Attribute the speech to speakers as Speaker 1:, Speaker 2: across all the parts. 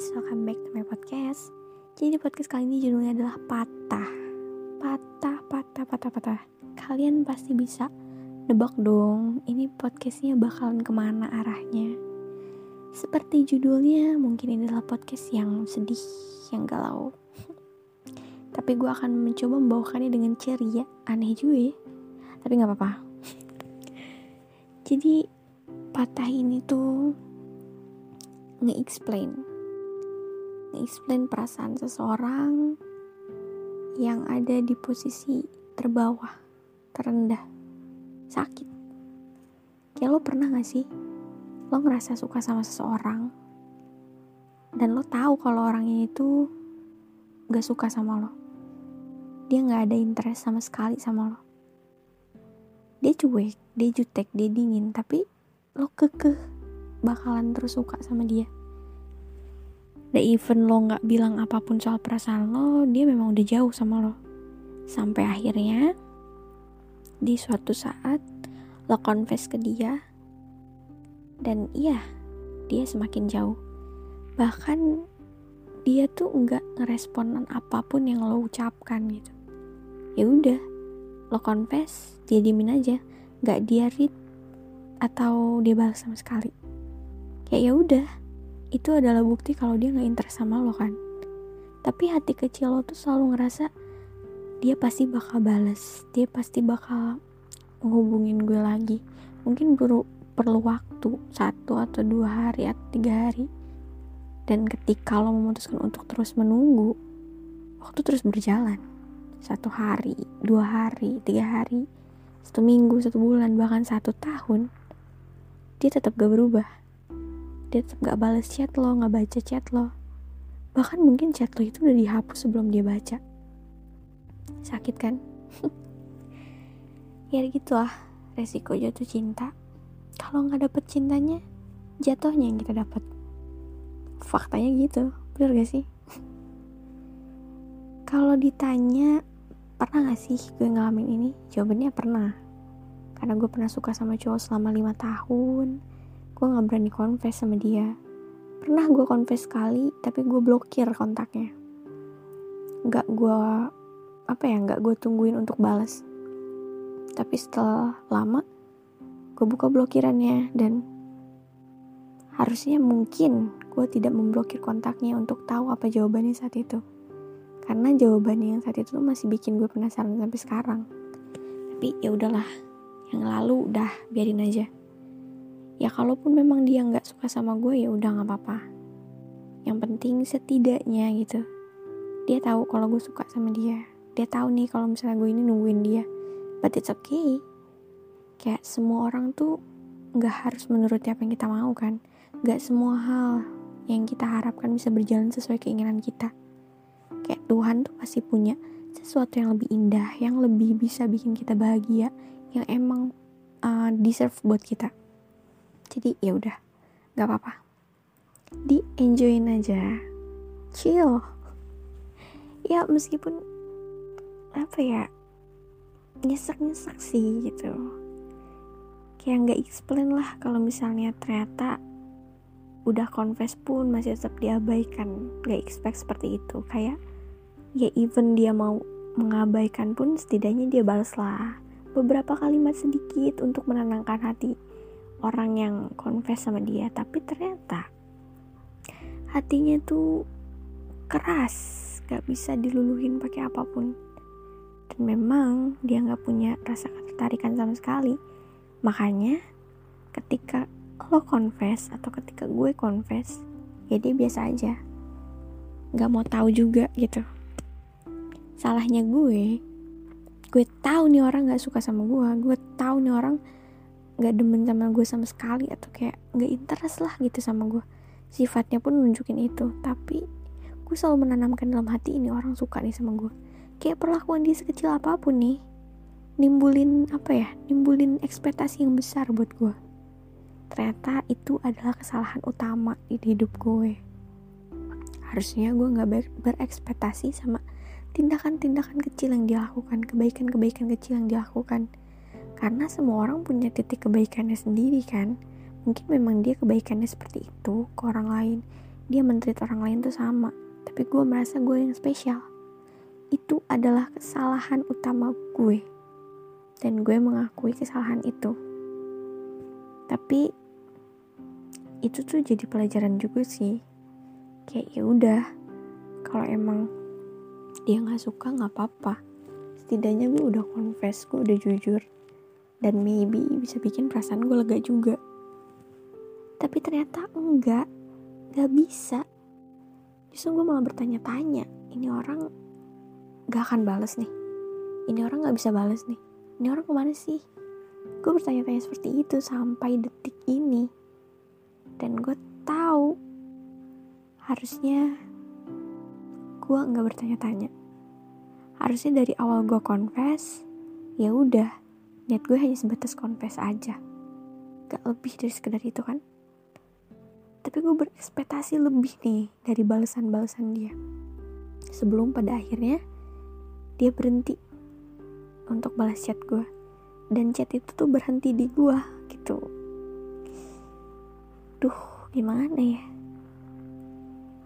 Speaker 1: guys, welcome back to my podcast. Jadi di podcast kali ini judulnya adalah patah. Patah, patah, patah, patah. Kalian pasti bisa nebak dong, ini podcastnya bakalan ke mana arahnya. Seperti judulnya, mungkin ini adalah podcast yang sedih, yang galau. Tapi gue akan mencoba membawakannya dengan ceria, aneh juga ya. Tapi gak apa-apa. Jadi patah ini tuh nge-explain nge-explain perasaan seseorang yang ada di posisi terbawah, terendah, sakit. Kayak lo pernah gak sih? Lo ngerasa suka sama seseorang dan lo tahu kalau orang ini tuh gak suka sama lo. Dia gak ada interest sama sekali sama lo. Dia cuek, dia jutek, dia dingin, tapi lo kekeh bakalan terus suka sama dia dan even lo nggak bilang apa pun soal perasaan lo dia memang udah jauh sama lo. Sampai akhirnya di suatu saat lo confess ke dia dan iya dia semakin jauh. Bahkan dia tuh nggak ngeresponan apa pun yang lo ucapkan gitu. Ya udah lo confess dia diemin aja. Nggak dia read atau dia balas sama sekali. Kayak ya udah itu adalah bukti kalau dia nggak interest sama lo kan? Tapi hati kecil lo tuh selalu ngerasa dia pasti bakal balas dia pasti bakal menghubungin gue lagi. Mungkin perlu waktu satu atau dua hari atau tiga hari. Dan ketika lo memutuskan untuk terus menunggu waktu terus berjalan. Satu hari dua hari tiga hari satu minggu satu bulan bahkan satu tahun dia tetap gak berubah dia tetap gak balas chat lo gak baca chat lo. Bahkan mungkin chat lo itu udah dihapus sebelum dia baca. Sakit kan? Ya gitu lah resiko jatuh cinta. Kalau nggak dapet cintanya jatuhnya yang kita dapat faktanya gitu bener gak sih? Kalau ditanya pernah gak sih gue ngalamin ini? Jawabannya pernah. Karena gue pernah suka sama cowok selama lima tahun gue gak berani confess sama dia. Pernah gue confess sekali tapi gue blokir kontaknya. Gak gue apa ya gak gue tungguin untuk balas tapi setelah lama gue buka blokirannya dan harusnya mungkin gue tidak memblokir kontaknya untuk tahu apa jawabannya saat itu. Karena jawabannya yang saat itu masih bikin gue penasaran sampai sekarang. Tapi ya udahlah yang lalu udah biarin aja ya kalaupun memang dia nggak suka sama gue ya udah nggak apa-apa. Yang penting setidaknya gitu. Dia tahu kalau gue suka sama dia. Dia tahu nih kalau misalnya gue ini nungguin dia. But it's okay. Kayak semua orang tuh nggak harus menuruti apa yang kita mau kan. Nggak semua hal yang kita harapkan bisa berjalan sesuai keinginan kita. Kayak Tuhan tuh pasti punya sesuatu yang lebih indah yang lebih bisa bikin kita bahagia yang emang uh, deserve buat kita jadi ya udah nggak apa-apa. Di enjoyin aja. Chill. Ya meskipun apa ya nyesek nyesek sih gitu. Kayak nggak explain lah kalau misalnya ternyata udah confess pun masih tetap diabaikan. Nggak expect seperti itu. Kayak ya even dia mau mengabaikan pun setidaknya dia balas lah beberapa kalimat sedikit untuk menenangkan hati orang yang confess sama dia tapi ternyata hatinya tuh keras gak bisa diluluhin pakai apa pun. Dan memang dia gak punya rasa ketertarikan sama sekali. Makanya ketika lo confess atau ketika gue confess ya dia biasa aja. Gak mau tahu juga gitu. Salahnya gue gue tahu nih orang gak suka sama gue gue tahu nih orang gak demen sama gue sama sekali atau kayak gak interest lah gitu sama gue. Sifatnya pun nunjukin itu tapi gue selalu menanamkan dalam hati ini orang suka nih sama gue. Kayak perlakuan dia sekecil apa pun nih nimbulin apa ya nimbulin ekspektasi yang besar buat gue. Ternyata itu adalah kesalahan utama di hidup gue. Harusnya gue gak ber berekspektasi sama tindakan-tindakan kecil yang dilakukan kebaikan-kebaikan kecil yang dilakukan karena semua orang punya titik kebaikannya sendiri kan? Mungkin memang dia kebaikannya seperti itu ke orang lain. Dia menteri orang lain tuh sama tapi gue merasa gue yang spesial. Itu adalah kesalahan utama gue. Dan gue mengakui kesalahan itu. Tapi itu tuh jadi pelajaran juga sih. Kayak ya udah kalau emang dia nggak suka nggak apa-apa. Setidaknya gue udah confess gue udah jujur dan maybe bisa bikin perasaan gue lega juga. Tapi ternyata enggak. Nggak bisa. Justru gue malah bertanya-tanya ini orang gak akan bales nih? Ini orang nggak bisa bales nih? Ini orang ke mana sih? Gue bertanya-tanya seperti itu sampai detik ini. Dan gue tahu harusnya gue nggak bertanya-tanya. Harusnya dari awal gue confess ya udah niat gue hanya sebatas confess aja. Gak lebih dari sekedar itu kan? Tapi gue berekspektasi lebih nih dari balasan-balasan dia. Sebelum pada akhirnya dia berhenti untuk balas chat gue. Dan chat itu tuh berhenti di gue gitu. Duh gimana ya?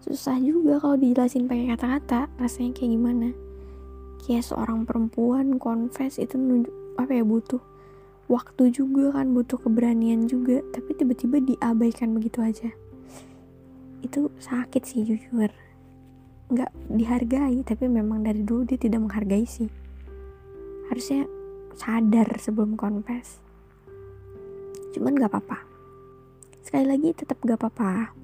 Speaker 1: Susah juga kalau dijelasin pakai kata-kata rasanya kayak gimana? Kayak seorang perempuan confess itu nunjuk apa ya butuh waktu juga kan butuh keberanian juga tapi tiba-tiba diabaikan begitu aja. Itu sakit sih jujur. Nggak dihargai tapi memang dari dulu dia tidak menghargai sih. Harusnya sadar sebelum confess cuman gak apa-apa. Sekali lagi tetap gak apa-apa.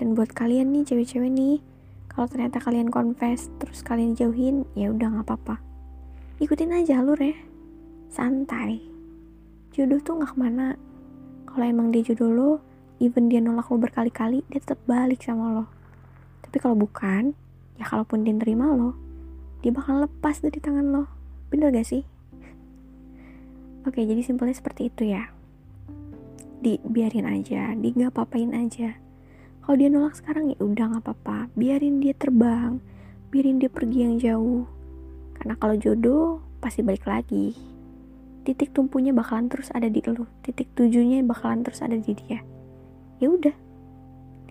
Speaker 1: Dan buat kalian nih cewek-cewek nih kalau ternyata kalian confess terus kalian jauhin ya udah nggak apa-apa. Ikutin aja alur ya santai. Jodoh tuh nggak ke mana. Kalau emang dia jodoh lo even dia nolak lo berkali-kali dia tetap balik sama lo. Tapi kalau bukan ya kalaupun dia nerima lo dia bakal lepas dari tangan lo. Bener gak sih? Oke jadi simpelnya seperti itu ya. Di biarin aja di nggak papain aja. Kalau dia nolak sekarang ya udah nggak apa-apa. Biarin dia terbang biarin dia pergi yang jauh. Karena kalau jodoh pasti balik lagi titik tumpunya bakalan terus ada di lu. Titik tujuannya bakalan terus ada di dia. Ya udah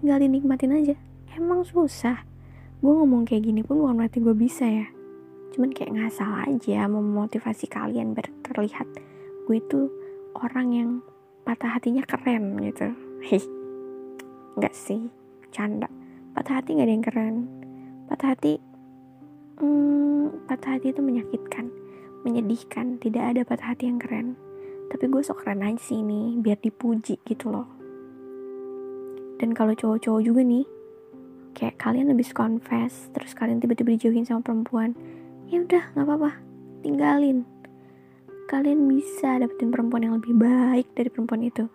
Speaker 1: tinggal dinikmatin aja. Emang susah. Gue ngomong kayak gini pun bukan berarti gue bisa ya. Cuman kayak ngasal aja memotivasi kalian biar terlihat gue itu orang yang patah hatinya keren gitu. Hei nggak sih canda. Patah hati nggak ada yang keren. Patah hati hmm, patah hati itu menyakitkan menyedihkan tidak ada patah hati yang keren. Tapi gue sok keren aja sih ini biar dipuji gitu loh. Dan kalau cowok-cowok juga nih kayak kalian habis confess terus kalian tiba-tiba dijauhin sama perempuan ya udah nggak apa-apa tinggalin. Kalian bisa dapetin perempuan yang lebih baik dari perempuan itu.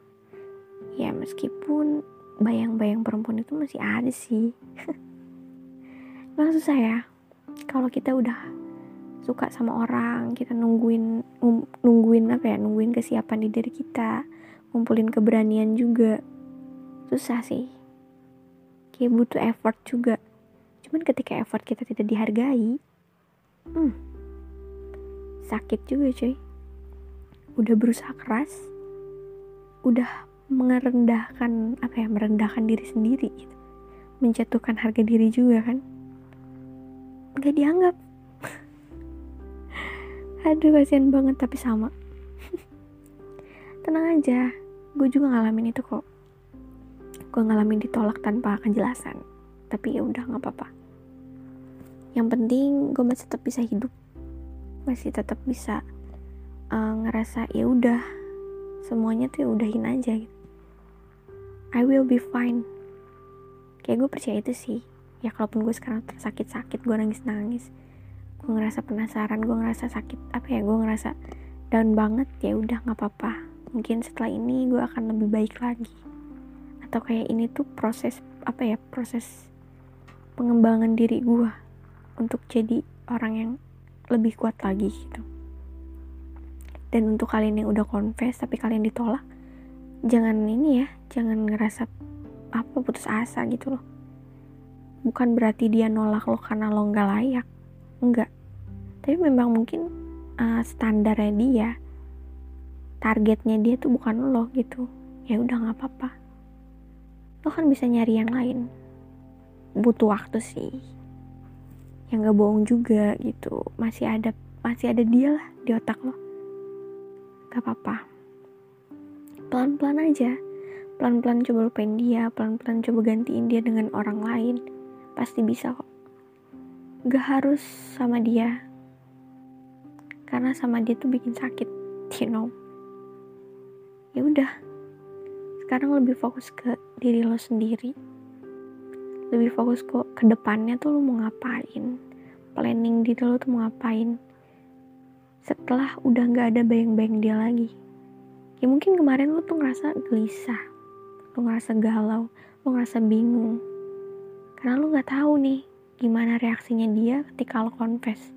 Speaker 1: Ya meskipun bayang-bayang perempuan itu masih ada sih. Maksud saya kalau kita udah suka sama orang kita nungguin um, nungguin apa ya nungguin kesiapan di diri kita ngumpulin keberanian juga. Susah sih. Kayak butuh effort juga. Cuman ketika effort kita tidak dihargai hmm, sakit juga cuy. Udah berusaha keras udah merendahkan apa ya merendahkan diri sendiri gitu. Menjatuhkan harga diri juga kan. Nggak dianggap aduh kasihan banget tapi sama. Tenang aja gue juga ngalamin itu kok. Gue ngalamin ditolak tanpa kejelasan. Tapi ya udah nggak apa-apa. Yang penting gue masih tetap bisa hidup. Masih tetap bisa uh, ngerasa ya udah semuanya tuh ya udahin aja gitu. I will be fine. Kayak gue percaya itu sih. Ya kalaupun gue sekarang tersakit-sakit gue nangis-nangis gue ngerasa penasaran gue ngerasa sakit apa ya gue ngerasa down banget ya udah nggak apa-apa. Mungkin setelah ini gue akan lebih baik lagi. Atau kayak ini tuh proses apa ya proses pengembangan diri gue untuk jadi orang yang lebih kuat lagi gitu. Dan untuk kalian yang udah confess tapi kalian ditolak jangan ini ya jangan ngerasa apa putus asa gitu loh. Bukan berarti dia nolak lo karena lo nggak layak enggak. Tapi memang mungkin uh, standarnya dia targetnya dia tuh bukan lo gitu. Ya udah nggak apa-apa. Lo kan bisa nyari yang lain. Butuh waktu sih. Yang gak bohong juga gitu. Masih ada masih ada dia lah di otak lo. Gak apa-apa. Pelan-pelan aja. Pelan-pelan coba lupain dia pelan-pelan coba gantiin dia dengan orang lain. Pasti bisa kok gak harus sama dia. Karena sama dia tuh bikin sakit you know. Ya udah. Sekarang lebih fokus ke diri lo sendiri. Lebih fokus kok ke depannya tuh lo mau ngapain? Planning diri lo tuh mau ngapain? Setelah udah gak ada bayang-bayang dia lagi. Ya mungkin kemarin lo tuh ngerasa gelisah. Lo ngerasa galau. Lo ngerasa bingung. Karena lo nggak tahu nih gimana reaksinya dia ketika lo confess.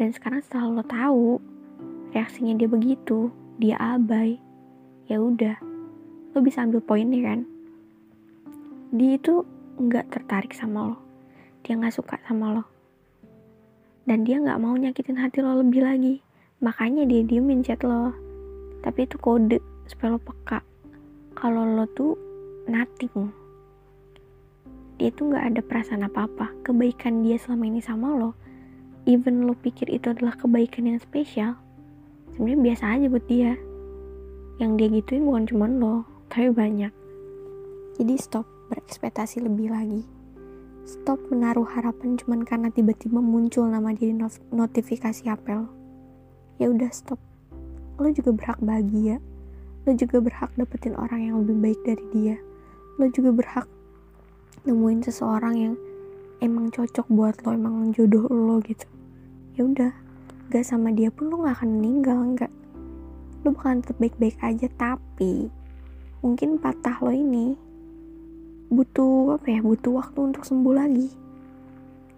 Speaker 1: Dan sekarang setelah lo tahu reaksinya dia begitu dia abai ya udah lo bisa ambil poinnya kan? Dia itu nggak tertarik sama lo dia nggak suka sama lo dan dia nggak mau nyakitin hati lo lebih lagi. Makanya dia diemin chat lo. Tapi itu kode supaya lo peka. Kalau lo tuh nothing dia tuh nggak ada perasaan apa-apa. Kebaikan dia selama ini sama lo. Even lo pikir itu adalah kebaikan yang spesial sebenarnya biasa aja buat dia. Yang dia gituin bukan cuma lo tapi banyak. Jadi stop berekspektasi lebih lagi. Stop menaruh harapan cuma karena tiba-tiba muncul nama dia di notifikasi apel. Ya udah stop. Lo juga berhak bahagia. Lo juga berhak dapetin orang yang lebih baik dari dia. Lo juga berhak nemuin seseorang yang emang cocok buat lo emang jodoh lo gitu. Ya udah gak sama dia pun lo gak akan meninggal enggak lo bakalan tetap baik-baik aja tapi mungkin patah lo ini butuh apa ya butuh waktu untuk sembuh lagi.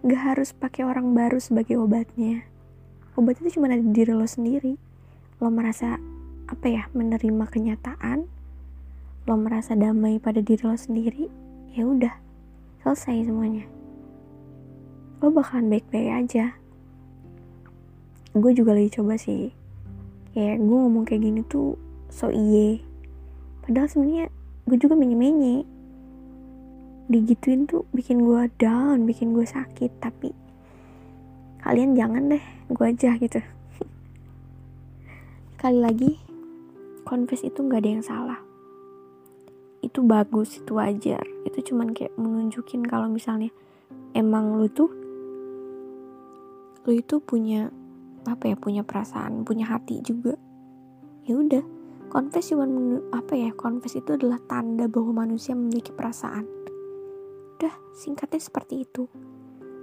Speaker 1: Gak harus pakai orang baru sebagai obatnya. Obat itu cuma ada di diri lo sendiri. Lo merasa apa ya menerima kenyataan? Lo merasa damai pada diri lo sendiri? Ya udah selesai semuanya. Lo bakalan baik-baik aja. Gue juga lagi coba sih. Kayak gue ngomong kayak gini tuh so iye. Padahal sebenarnya gue juga menye-menye. Digituin tuh bikin gue down bikin gue sakit. Tapi kalian jangan deh gue aja gitu. Sekali lagi confess itu nggak ada yang salah itu bagus itu wajar. Itu cuman kayak menunjukin kalau misalnya emang lu tuh lu itu punya apa ya punya perasaan punya hati juga. Ya udah confess cuman apa ya confess itu adalah tanda bahwa manusia memiliki perasaan. Udah singkatnya seperti itu.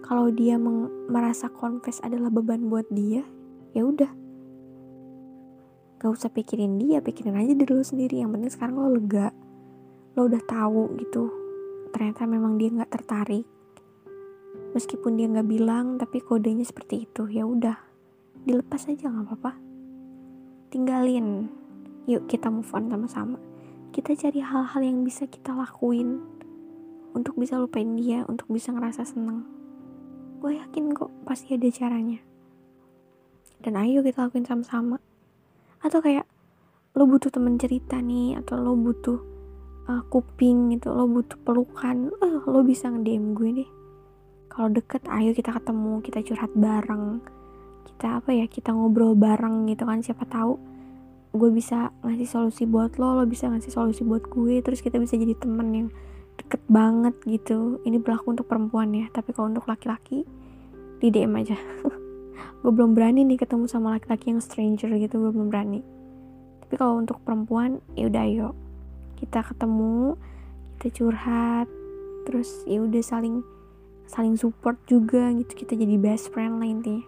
Speaker 1: Kalau dia merasa confess adalah beban buat dia ya udah. Gak usah pikirin dia pikirin aja diri lo sendiri. Yang penting sekarang lo lega lo udah tahu gitu ternyata memang dia nggak tertarik. Meskipun dia nggak bilang tapi kodenya seperti itu ya udah. Dilepas aja nggak apa-apa. Tinggalin. Yuk kita move on sama-sama. Kita cari hal-hal yang bisa kita lakuin untuk bisa lupain dia untuk bisa ngerasa seneng. Gue yakin kok pasti ada caranya. Dan ayo kita lakuin sama-sama. Atau kayak lo butuh temen cerita nih atau lo butuh uh, kuping gitu lo butuh pelukan. Uh, lo bisa nge-DM gue deh. Kalau deket ayo kita ketemu kita curhat bareng. Kita apa ya kita ngobrol bareng gitu kan siapa tahu gue bisa ngasih solusi buat lo lo bisa ngasih solusi buat gue terus kita bisa jadi temen yang deket banget gitu. Ini berlaku untuk perempuan ya tapi kalau untuk laki-laki di DM aja. Gue belum berani nih ketemu sama laki-laki yang stranger gitu gue belum berani. Tapi kalau untuk perempuan ya udah kita ketemu kita curhat terus ya udah saling saling support juga gitu kita jadi best friend lah intinya.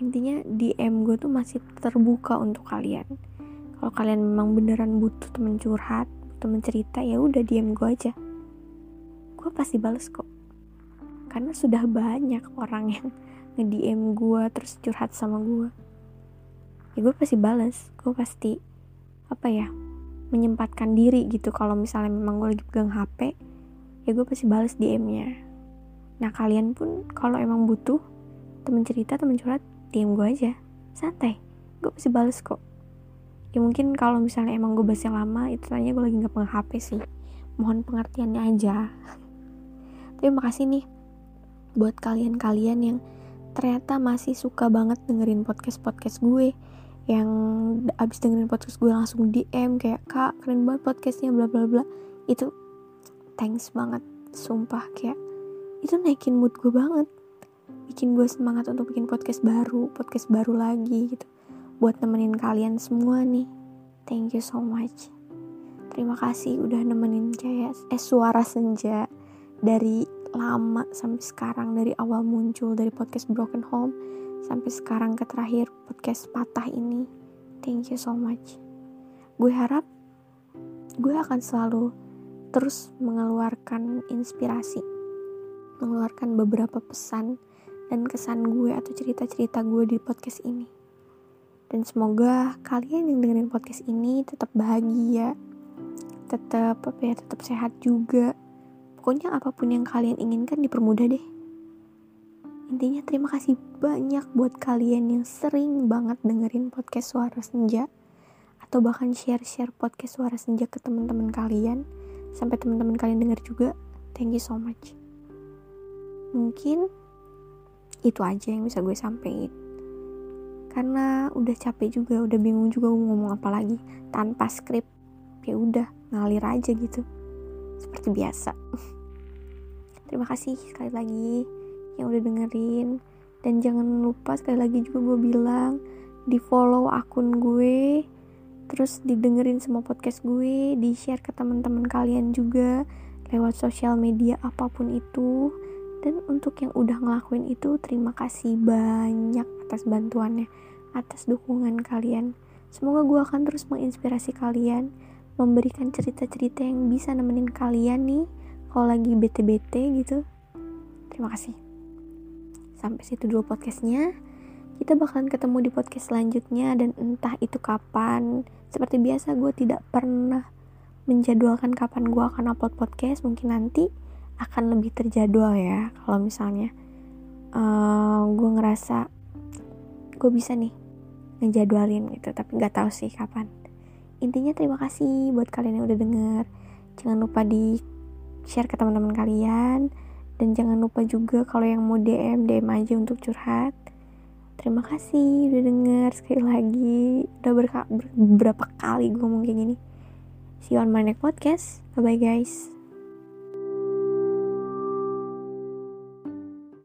Speaker 1: Intinya DM gue tuh masih terbuka untuk kalian. Kalau kalian memang beneran butuh temen curhat temen cerita ya udah DM gue aja. Gue pasti bales kok. Karena sudah banyak orang yang nge-DM gue terus curhat sama gue ya gue pasti bales. Gue pasti apa ya menyempatkan diri gitu. Kalau misalnya memang gue lagi pegang HP ya gue pasti balas DM-nya nah kalian pun kalau emang butuh temen cerita temen curhat DM gue aja. Santai gue pasti balas kok. Ya mungkin kalau misalnya emang gue bahas lama itu tanya gue lagi nggak pegang HP sih. Mohon pengertiannya aja. Tapi makasih nih buat kalian-kalian yang ternyata masih suka banget dengerin podcast-podcast gue yang abis dengerin podcast gue langsung DM kayak kak keren banget podcastnya bla bla bla. Itu thanks banget sumpah kayak itu naikin mood gue banget. Bikin gue semangat untuk bikin podcast baru podcast baru lagi gitu. Buat nemenin kalian semua nih. Thank you so much. Terima kasih udah nemenin Jaya eh suara senja dari lama sampai sekarang dari awal muncul dari podcast Broken Home sampai sekarang ke terakhir podcast patah ini. Thank you so much. Gue harap gue akan selalu terus mengeluarkan inspirasi mengeluarkan beberapa pesan dan kesan gue atau cerita-cerita gue di podcast ini. Dan semoga kalian yang dengerin podcast ini tetap bahagia tetap apa ya tetap sehat juga. Pokoknya apa pun yang kalian inginkan dipermudah deh. Intinya terima kasih banyak buat kalian yang sering banget dengerin podcast Suara Senja atau bahkan share-share podcast Suara Senja ke teman-teman kalian sampai teman-teman kalian denger juga. Thank you so much. Mungkin itu aja yang bisa gue sampaikan. Karena udah capek juga, udah bingung juga gue ngomong apa lagi tanpa skrip. Ya udah, ngalir aja gitu. Seperti biasa. Terima kasih sekali lagi yang udah dengerin. Dan jangan lupa sekali lagi juga gue bilang di follow akun gue terus didengerin semua podcast gue di share ke teman-teman kalian juga lewat sosial media apa pun itu. Dan untuk yang udah ngelakuin itu terima kasih banyak atas bantuannya atas dukungan kalian. Semoga gue akan terus menginspirasi kalian memberikan cerita-cerita yang bisa nemenin kalian nih kalau lagi bete-bete gitu. Terima kasih sampai situ dulu podcastnya. Kita bakalan ketemu di podcast selanjutnya dan entah itu kapan. Seperti biasa gue tidak pernah menjadwalkan kapan gue akan upload podcast. Mungkin nanti akan lebih terjadwal ya kalau misalnya uh, gue ngerasa gue bisa nih ngejadwalin gitu tapi nggak tahu sih kapan. Intinya terima kasih buat kalian yang udah denger. Jangan lupa di share ke teman-teman kalian dan jangan lupa juga kalau yang mau DM DM aja untuk curhat. Terima kasih udah denger sekali lagi. Udah berka- ber- berapa kali gue ngomong kayak gini. See you on my next podcast. Bye bye guys